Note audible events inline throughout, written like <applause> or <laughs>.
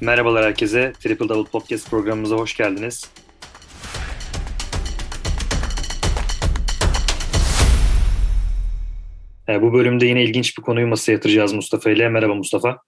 Merhabalar herkese. Triple Double Podcast programımıza hoş geldiniz. Ee, bu bölümde yine ilginç bir konuyu masaya yatıracağız Mustafa ile. Merhaba Mustafa.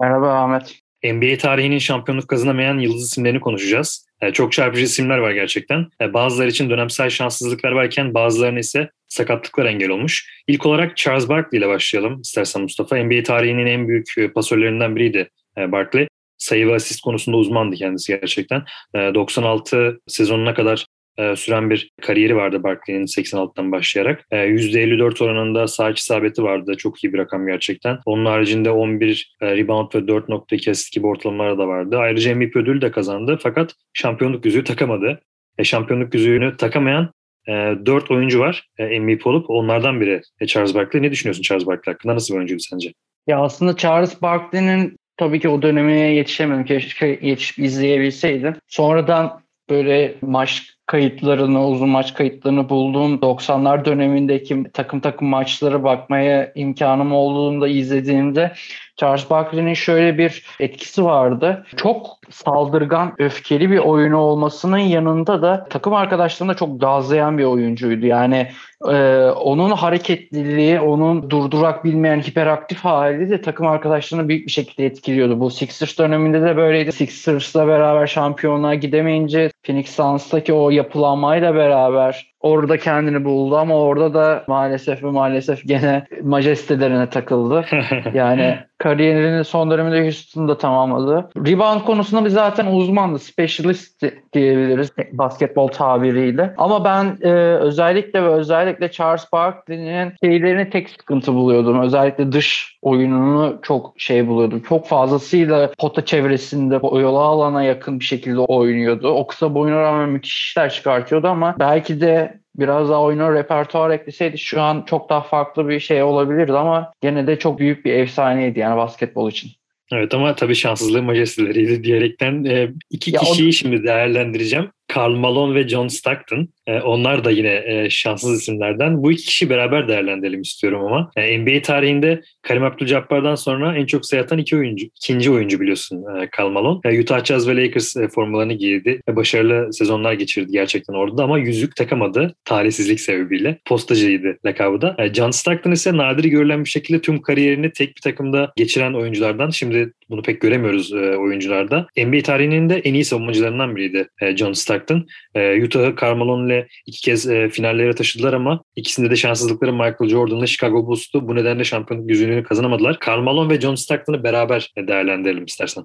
Merhaba Ahmet. NBA tarihinin şampiyonluk kazanamayan yıldız isimlerini konuşacağız. Ee, çok çarpıcı isimler var gerçekten. Ee, bazıları için dönemsel şanssızlıklar varken bazılarına ise sakatlıklar engel olmuş. İlk olarak Charles Barkley ile başlayalım istersen Mustafa. NBA tarihinin en büyük e, pasörlerinden biriydi e, Barkley sayı ve asist konusunda uzmandı kendisi gerçekten. 96 sezonuna kadar e, süren bir kariyeri vardı Barkley'nin 86'tan başlayarak. %54 e, oranında sağ isabeti vardı. Çok iyi bir rakam gerçekten. Onun haricinde 11 e, rebound ve 4.2 asist gibi ortalamaları da vardı. Ayrıca MVP ödülü de kazandı fakat şampiyonluk yüzüğü takamadı. şampiyonluk yüzüğünü takamayan e, 4 oyuncu var MVP olup onlardan biri Charles Barkley. Ne düşünüyorsun Charles Barkley hakkında? Nasıl bir oyuncuydu sence? Ya aslında Charles Barkley'nin tabii ki o döneme yetişemedim. Keşke yetişip izleyebilseydim. Sonradan böyle maç kayıtlarını, uzun maç kayıtlarını bulduğum 90'lar dönemindeki takım takım maçlara bakmaya imkanım olduğunda izlediğimde Charles Barkley'nin şöyle bir etkisi vardı. Çok saldırgan, öfkeli bir oyunu olmasının yanında da takım arkadaşlarına çok gazlayan bir oyuncuydu. Yani ee, onun hareketliliği, onun durdurak bilmeyen hiperaktif hali de takım arkadaşlarını büyük bir şekilde etkiliyordu. Bu Sixers döneminde de böyleydi. Sixers'la beraber şampiyonluğa gidemeyince Phoenix Suns'taki o yapılanmayla beraber orada kendini buldu ama orada da maalesef ve maalesef gene majestelerine takıldı. <laughs> yani kariyerinin son döneminde Houston'da tamamladı. Rebound konusunda bir zaten uzmandı. Specialist diyebiliriz basketbol tabiriyle. Ama ben e, özellikle ve özellikle Charles Barkley'nin şeylerini tek sıkıntı buluyordum. Özellikle dış oyununu çok şey buluyordum. Çok fazlasıyla pota çevresinde o yola alana yakın bir şekilde oynuyordu. O kısa boyuna rağmen müthiş işler çıkartıyordu ama belki de biraz daha oyuna repertuar ekleseydi şu an çok daha farklı bir şey olabilirdi ama gene de çok büyük bir efsaneydi yani basketbol için. Evet ama tabii şanssızlığı majesteleriydi diyerekten e, iki ya kişiyi o... şimdi değerlendireceğim. Karl Malone ve John Stockton. E, onlar da yine e, şanssız isimlerden. Bu iki kişi beraber değerlendirelim istiyorum ama. E, NBA tarihinde Karim Abdul-Jabbar'dan sonra en çok sayı atan iki oyuncu. ikinci oyuncu biliyorsun e, Karl Malone. E, Utah Jazz ve Lakers e, formalarını giydi. E, başarılı sezonlar geçirdi gerçekten orada ama yüzük takamadı talihsizlik sebebiyle. Postacıydı lakabı da. E, John Stockton ise nadir görülen bir şekilde tüm kariyerini tek bir takımda geçiren oyunculardan. Şimdi bunu pek göremiyoruz e, oyuncularda. NBA tarihinin de en iyi savunmacılarından biriydi e, John Stockton. E, Utah'ı Carmelo ile iki kez e, finallere taşıdılar ama ikisinde de şanssızlıkları Michael Jordan'la Chicago Bulls'tu. Bu nedenle şampiyonluk yüzüğünü kazanamadılar. Carmelo ve John Stockton'ı beraber değerlendirelim istersen.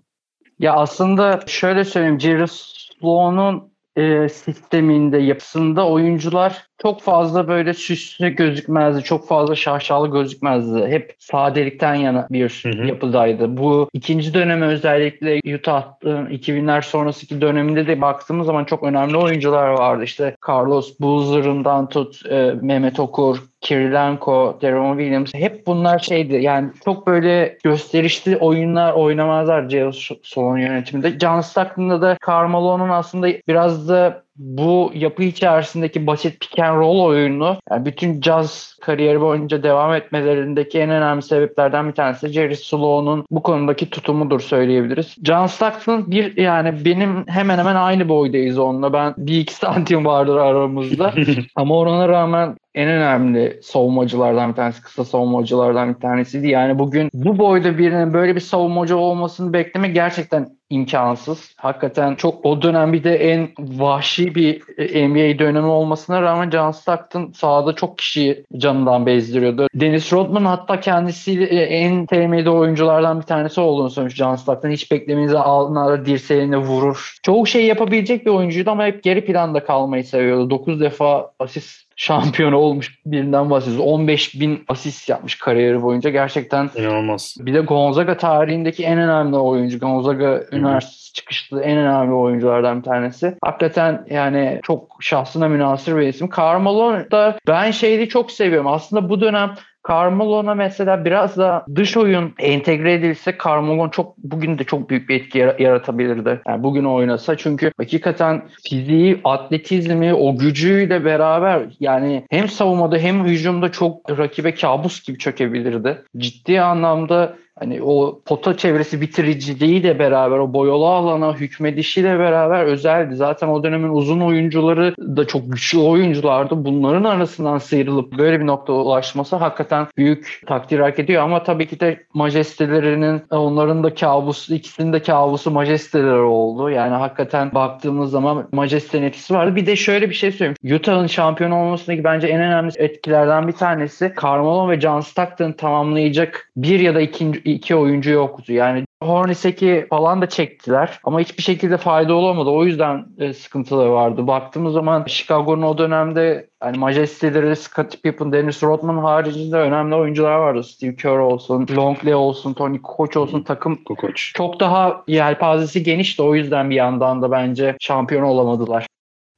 Ya aslında şöyle söyleyeyim. Jerry Sloan'un e, sisteminde, yapısında oyuncular çok fazla böyle süslü gözükmezdi. Çok fazla şaşalı gözükmezdi. Hep sadelikten yana bir hı hı. yapıdaydı. Bu ikinci döneme özellikle Utah'ın 2000'ler sonrasındaki döneminde de baktığımız zaman çok önemli oyuncular vardı. İşte Carlos Boozer'ından tut e, Mehmet Okur, Kirilenko, Deron Williams hep bunlar şeydi yani çok böyle gösterişli oyunlar oynamazlar Jales Solon yönetiminde. John Stockton'da da Carmelo'nun aslında biraz da bu yapı içerisindeki basit pick and roll oyunu yani bütün jazz kariyeri boyunca devam etmelerindeki en önemli sebeplerden bir tanesi Jerry Sloan'un bu konudaki tutumudur söyleyebiliriz. John Stockton bir yani benim hemen hemen aynı boydayız onunla. Ben bir iki santim vardır aramızda. <laughs> Ama ona rağmen en önemli savunmacılardan bir tanesi, kısa savunmacılardan bir tanesiydi. Yani bugün bu boyda birinin böyle bir savunmacı olmasını beklemek gerçekten imkansız. Hakikaten çok o dönem bir de en vahşi bir e, NBA dönemi olmasına rağmen John Stockton sahada çok kişiyi canından bezdiriyordu. Dennis Rodman hatta kendisi e, en sevmediği oyunculardan bir tanesi olduğunu söylemiş John Stockton. Hiç beklemenize alınlara dirseğine vurur. Çoğu şey yapabilecek bir oyuncuydu ama hep geri planda kalmayı seviyordu. 9 defa asist şampiyonu olmuş birinden bahsediyoruz. 15 bin asist yapmış kariyeri boyunca. Gerçekten inanılmaz. Bir de Gonzaga tarihindeki en önemli oyuncu. Gonzaga. Üniversitesi çıkışlı en önemli oyunculardan bir tanesi. Hakikaten yani çok şahsına münasır bir isim. Carmelo da ben şeyi çok seviyorum. Aslında bu dönem Carmelo'na mesela biraz da dış oyun entegre edilse Carmelo çok bugün de çok büyük bir etki yaratabilirdi. Yani bugün oynasa çünkü hakikaten fiziği, atletizmi, o gücüyle beraber yani hem savunmada hem hücumda çok rakibe kabus gibi çökebilirdi. Ciddi anlamda hani o pota çevresi bitiriciliğiyle beraber o boyalı alana hükmedişiyle beraber özeldi. Zaten o dönemin uzun oyuncuları da çok güçlü oyunculardı. Bunların arasından sıyrılıp böyle bir noktaya ulaşması hakikaten büyük takdir hak ediyor. Ama tabii ki de majestelerinin onların da kabusu, ikisinin de kabusu majesteleri oldu. Yani hakikaten baktığımız zaman majestenin etkisi vardı. Bir de şöyle bir şey söyleyeyim. Utah'ın şampiyon olmasındaki bence en önemli etkilerden bir tanesi Carmelo ve John Stockton tamamlayacak bir ya da ikinci iki oyuncu yoktu. Yani Hornacek'i falan da çektiler ama hiçbir şekilde fayda olamadı. O yüzden e, sıkıntıları vardı. Baktığımız zaman Chicago'nun o dönemde yani majesteleri Scottie Pippen, Dennis Rodman haricinde önemli oyuncular vardı. Steve Kerr olsun, Longley olsun, Tony Kukoc olsun takım Kukoc. çok daha yelpazesi genişti. O yüzden bir yandan da bence şampiyon olamadılar.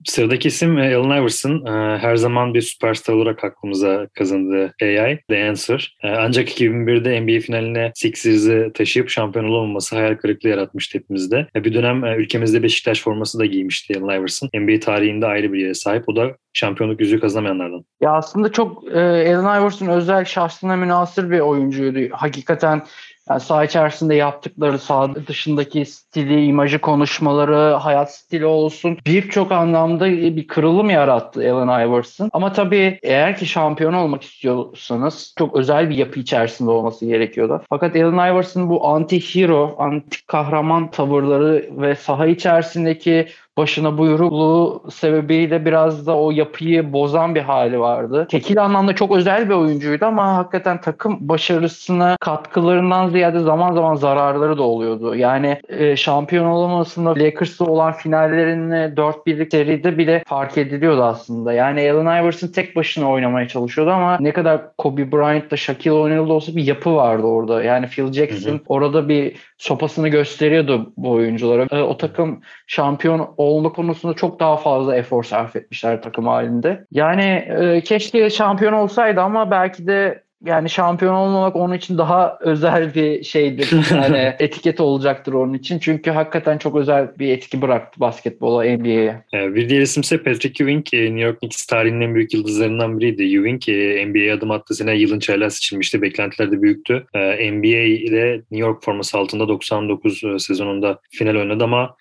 Sıradaki isim e, Allen Iverson. E, her zaman bir süperstar olarak aklımıza kazandı AI, The Answer. E, ancak 2001'de NBA finaline Sixers'ı taşıyıp şampiyon olamaması hayal kırıklığı yaratmıştı hepimizde. Bir dönem ülkemizde Beşiktaş forması da giymişti Allen Iverson. NBA tarihinde ayrı bir yere sahip. O da şampiyonluk yüzüğü kazanamayanlardan. Ya aslında çok Allen Iverson özel şahsına münasır bir oyuncuydu. Hakikaten yani saha içerisinde yaptıkları, saha dışındaki stili, imajı, konuşmaları, hayat stili olsun birçok anlamda bir kırılım yarattı Allen Iverson. Ama tabii eğer ki şampiyon olmak istiyorsanız çok özel bir yapı içerisinde olması gerekiyordu. Fakat Allen Iverson bu anti-hero, anti-kahraman tavırları ve saha içerisindeki başına buyrukluğu sebebiyle biraz da o yapıyı bozan bir hali vardı. Tekil anlamda çok özel bir oyuncuydu ama hakikaten takım başarısına katkılarından ziyade zaman zaman zararları da oluyordu. Yani e, şampiyon olamasında Lakers'la olan finallerini 4-1'lik seride bile fark ediliyordu aslında. Yani Allen Iverson tek başına oynamaya çalışıyordu ama ne kadar Kobe Bryant da Shaquille O'Neal da olsa bir yapı vardı orada. Yani Phil Jackson hı hı. orada bir sopasını gösteriyordu bu oyunculara. E, o takım şampiyon olma konusunda çok daha fazla efor sarf etmişler takım halinde. Yani e, keşke şampiyon olsaydı ama belki de yani şampiyon olmamak onun için daha <laughs> özel bir şeydir. Yani <laughs> etiket olacaktır onun için. Çünkü hakikaten çok özel bir etki bıraktı basketbola, NBA'ye. Bir diğer isim ise Patrick Ewing. E, New York Knicks tarihinin en büyük yıldızlarından biriydi. Ewing e, NBA'ye adım attığı sene yılın çaylağı seçilmişti. Beklentiler de büyüktü. E, NBA ile New York forması altında 99 sezonunda final oynadı ama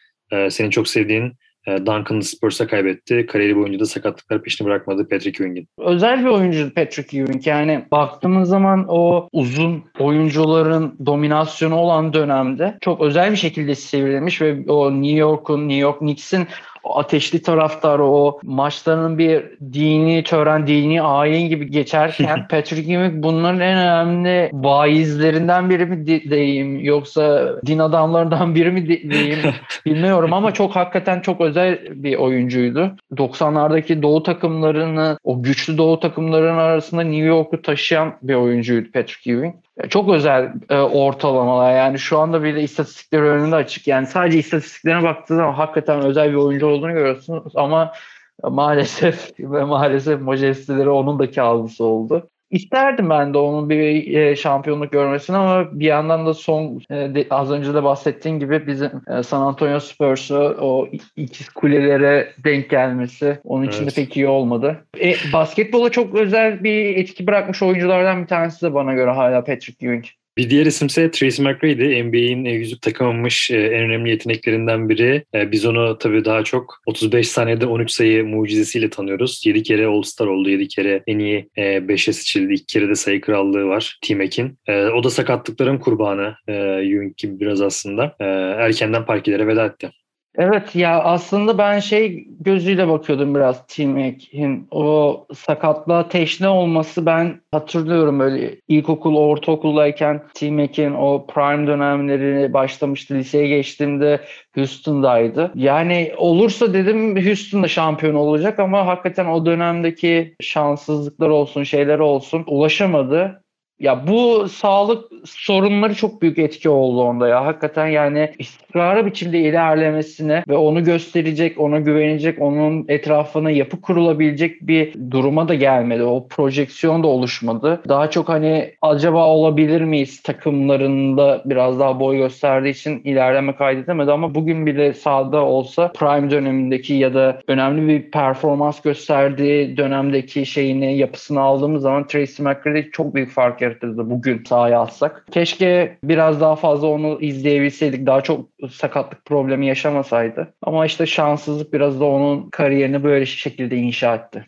senin çok sevdiğin e, Duncan Spurs'a kaybetti. Kariyeri boyunca da sakatlıklar peşini bırakmadı Patrick Ewing'in. Özel bir oyuncu Patrick Ewing. Yani baktığımız zaman o uzun oyuncuların dominasyonu olan dönemde çok özel bir şekilde sivrilmiş ve o New York'un, New York Knicks'in ateşli taraftarı o maçlarının bir dini tören, dini ayin gibi geçerken <laughs> Patrick Ewing bunların en önemli vaizlerinden biri mi diyeyim yoksa din adamlarından biri mi <laughs> diyeyim bilmiyorum ama çok hakikaten çok özel bir oyuncuydu. 90'lardaki doğu takımlarını o güçlü doğu takımlarının arasında New York'u taşıyan bir oyuncuydu Patrick Ewing. Çok özel e, ortalamalar yani şu anda bile istatistikler önünde açık. Yani sadece istatistiklerine baktığınız zaman hakikaten özel bir oyuncu olduğunu görüyorsunuz ama maalesef <laughs> ve maalesef majesteleri onun da kabusu oldu. İsterdim ben de onun bir e, şampiyonluk görmesini ama bir yandan da son e, az önce de bahsettiğim gibi bizim e, San Antonio Spurs'u o ikiz kulelere denk gelmesi onun için evet. de pek iyi olmadı. E, basketbola çok özel bir etki bırakmış oyunculardan bir tanesi de bana göre hala Patrick Ewing. Bir diğer isimse Tracy McGrady. NBA'in e, yüzük takamamış e, en önemli yeteneklerinden biri. E, biz onu tabii daha çok 35 saniyede 13 sayı mucizesiyle tanıyoruz. 7 kere All-Star oldu. 7 kere en iyi 5'e seçildi. 2 kere de sayı krallığı var T-Mac'in. O da sakatlıkların kurbanı. Ewing gibi biraz aslında. Erkenden parkelere veda etti. Evet ya aslında ben şey gözüyle bakıyordum biraz T-Mac'in o sakatlığa teşne olması ben hatırlıyorum böyle ilkokul ortaokuldayken T-Mac'in o prime dönemleri başlamıştı liseye geçtiğimde Houston'daydı. Yani olursa dedim Houston'da şampiyon olacak ama hakikaten o dönemdeki şanssızlıklar olsun şeyler olsun ulaşamadı. Ya bu sağlık sorunları çok büyük etki oldu onda ya. Hakikaten yani istikrarlı biçimde ilerlemesine ve onu gösterecek, ona güvenecek, onun etrafına yapı kurulabilecek bir duruma da gelmedi. O projeksiyon da oluşmadı. Daha çok hani acaba olabilir miyiz takımlarında biraz daha boy gösterdiği için ilerleme kaydedemedi ama bugün bile sahada olsa prime dönemindeki ya da önemli bir performans gösterdiği dönemdeki şeyini, yapısını aldığımız zaman Tracy McGrady çok büyük fark yaratırdı bugün sahaya atsak. Keşke biraz daha fazla onu izleyebilseydik. Daha çok sakatlık problemi yaşamasaydı. Ama işte şanssızlık biraz da onun kariyerini böyle şekilde inşa etti.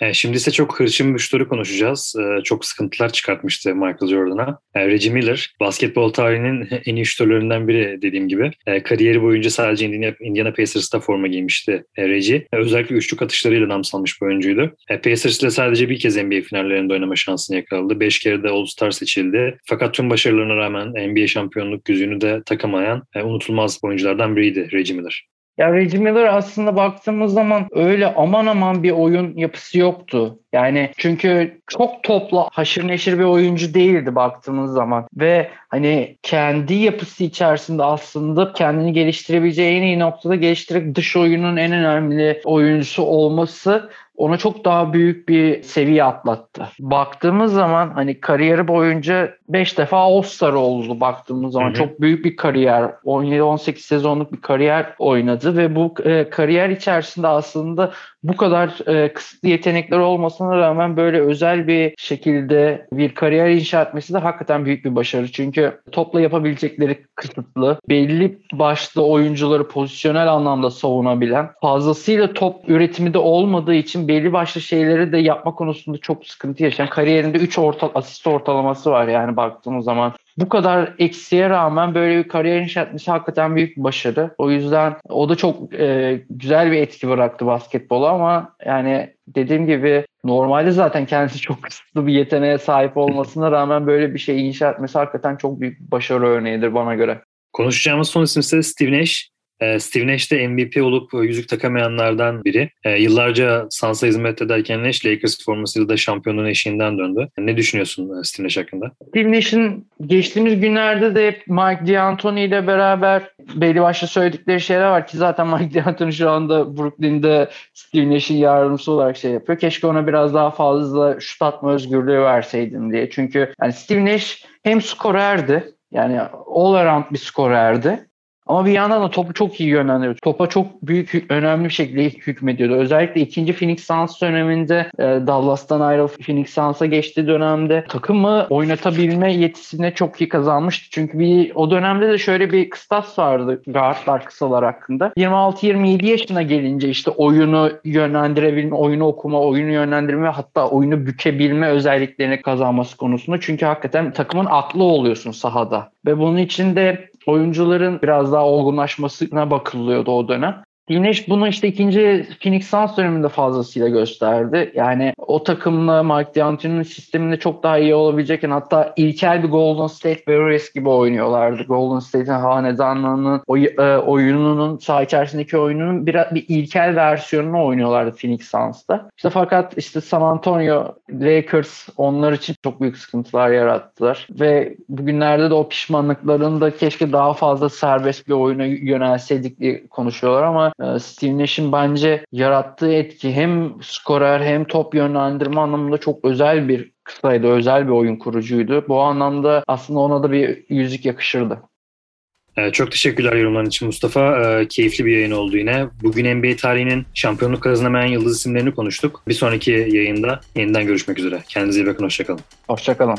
E, şimdi ise çok hırçın story konuşacağız. E, çok sıkıntılar çıkartmıştı Michael Jordan'a. E, Reggie Miller, basketbol tarihinin <laughs> en iyi şutörlerinden biri dediğim gibi. Kariyeri boyunca sadece Indiana Pacers'ta forma giymişti Reggie. Özellikle üçlük atışlarıyla nam salmış bir oyuncuydu. Pacers ile sadece bir kez NBA finallerinde oynama şansını yakaladı. Beş kere de All-Star seçildi. Fakat tüm başarılarına rağmen NBA şampiyonluk yüzüğünü de takamayan unutulmaz oyunculardan biriydi Reggie Miller. Ya Reggie Miller aslında baktığımız zaman öyle aman aman bir oyun yapısı yoktu. Yani çünkü çok topla haşır neşir bir oyuncu değildi baktığımız zaman. Ve hani kendi yapısı içerisinde aslında kendini geliştirebileceği en iyi noktada geliştirip dış oyunun en önemli oyuncusu olması ona çok daha büyük bir seviye atlattı. Baktığımız zaman hani kariyeri boyunca 5 defa All-Star oldu baktığımız zaman. Hı hı. Çok büyük bir kariyer. 17-18 sezonluk bir kariyer oynadı ve bu e, kariyer içerisinde aslında bu kadar e, kısıtlı yetenekler olmasına rağmen böyle özel bir şekilde bir kariyer inşa etmesi de hakikaten büyük bir başarı. Çünkü topla yapabilecekleri kısıtlı. Belli başlı oyuncuları pozisyonel anlamda savunabilen, fazlasıyla top üretimi de olmadığı için belli başlı şeyleri de yapma konusunda çok sıkıntı yaşayan. Kariyerinde 3 orta, asist ortalaması var yani baktığımız zaman bu kadar eksiğe rağmen böyle bir kariyer inşa etmesi hakikaten büyük bir başarı. O yüzden o da çok e, güzel bir etki bıraktı basketbola ama yani dediğim gibi normalde zaten kendisi <laughs> çok kısıtlı bir yeteneğe sahip olmasına rağmen böyle bir şey inşa etmesi hakikaten çok büyük başarı örneğidir bana göre. Konuşacağımız son isim ise Steve Nash. E, Steve Nash de MVP olup yüzük takamayanlardan biri. E, yıllarca Sansa hizmet ederken Nash Lakers formasıyla da şampiyonluğun eşiğinden döndü. Ne düşünüyorsun e, Steve Nash hakkında? Steve Nash'in geçtiğimiz günlerde de hep Mike D'Antoni ile beraber belli başlı söyledikleri şeyler var ki zaten <laughs> Mike D'Antoni şu anda Brooklyn'de Steve Nash'in yardımcısı olarak şey yapıyor. Keşke ona biraz daha fazla şut atma özgürlüğü verseydim diye. Çünkü yani Steve Nash hem skorerdi yani all around bir skorerdi ama bir yandan da topu çok iyi yönlendiriyor. Topa çok büyük, önemli bir şekilde hükmediyordu. Özellikle ikinci Phoenix Suns döneminde e, Dallas'tan ayrılıp Phoenix Suns'a geçtiği dönemde takımı oynatabilme yetisine çok iyi kazanmıştı. Çünkü bir o dönemde de şöyle bir kıstas vardı guardlar kısalar hakkında. 26-27 yaşına gelince işte oyunu yönlendirebilme, oyunu okuma, oyunu yönlendirme hatta oyunu bükebilme özelliklerini kazanması konusunda. Çünkü hakikaten takımın aklı oluyorsun sahada. Ve bunun için de oyuncuların biraz daha olgunlaşmasına bakılıyordu o dönem. Güneş bunu işte ikinci Phoenix Suns döneminde fazlasıyla gösterdi. Yani o takımla Mike D'Antoni'nin sisteminde çok daha iyi olabilecekken hatta ilkel bir Golden State Warriors gibi oynuyorlardı. Golden State'in hanedanlığının oy, e, oyununun saha içerisindeki oyununun bir, bir ilkel versiyonunu oynuyorlardı Phoenix Suns'ta. İşte fakat işte San Antonio Lakers onlar için çok büyük sıkıntılar yarattılar. Ve bugünlerde de o pişmanlıklarını da keşke daha fazla serbest bir oyuna yönelseydik diye konuşuyorlar ama Steve Nash'in bence yarattığı etki hem skorer hem top yönlendirme anlamında çok özel bir kısaydı, özel bir oyun kurucuydu. Bu anlamda aslında ona da bir yüzük yakışırdı. Ee, çok teşekkürler yorumların için Mustafa. Ee, keyifli bir yayın oldu yine. Bugün NBA tarihinin şampiyonluk kazanamayan yıldız isimlerini konuştuk. Bir sonraki yayında yeniden görüşmek üzere. Kendinize iyi bakın, hoşçakalın. Hoşçakalın.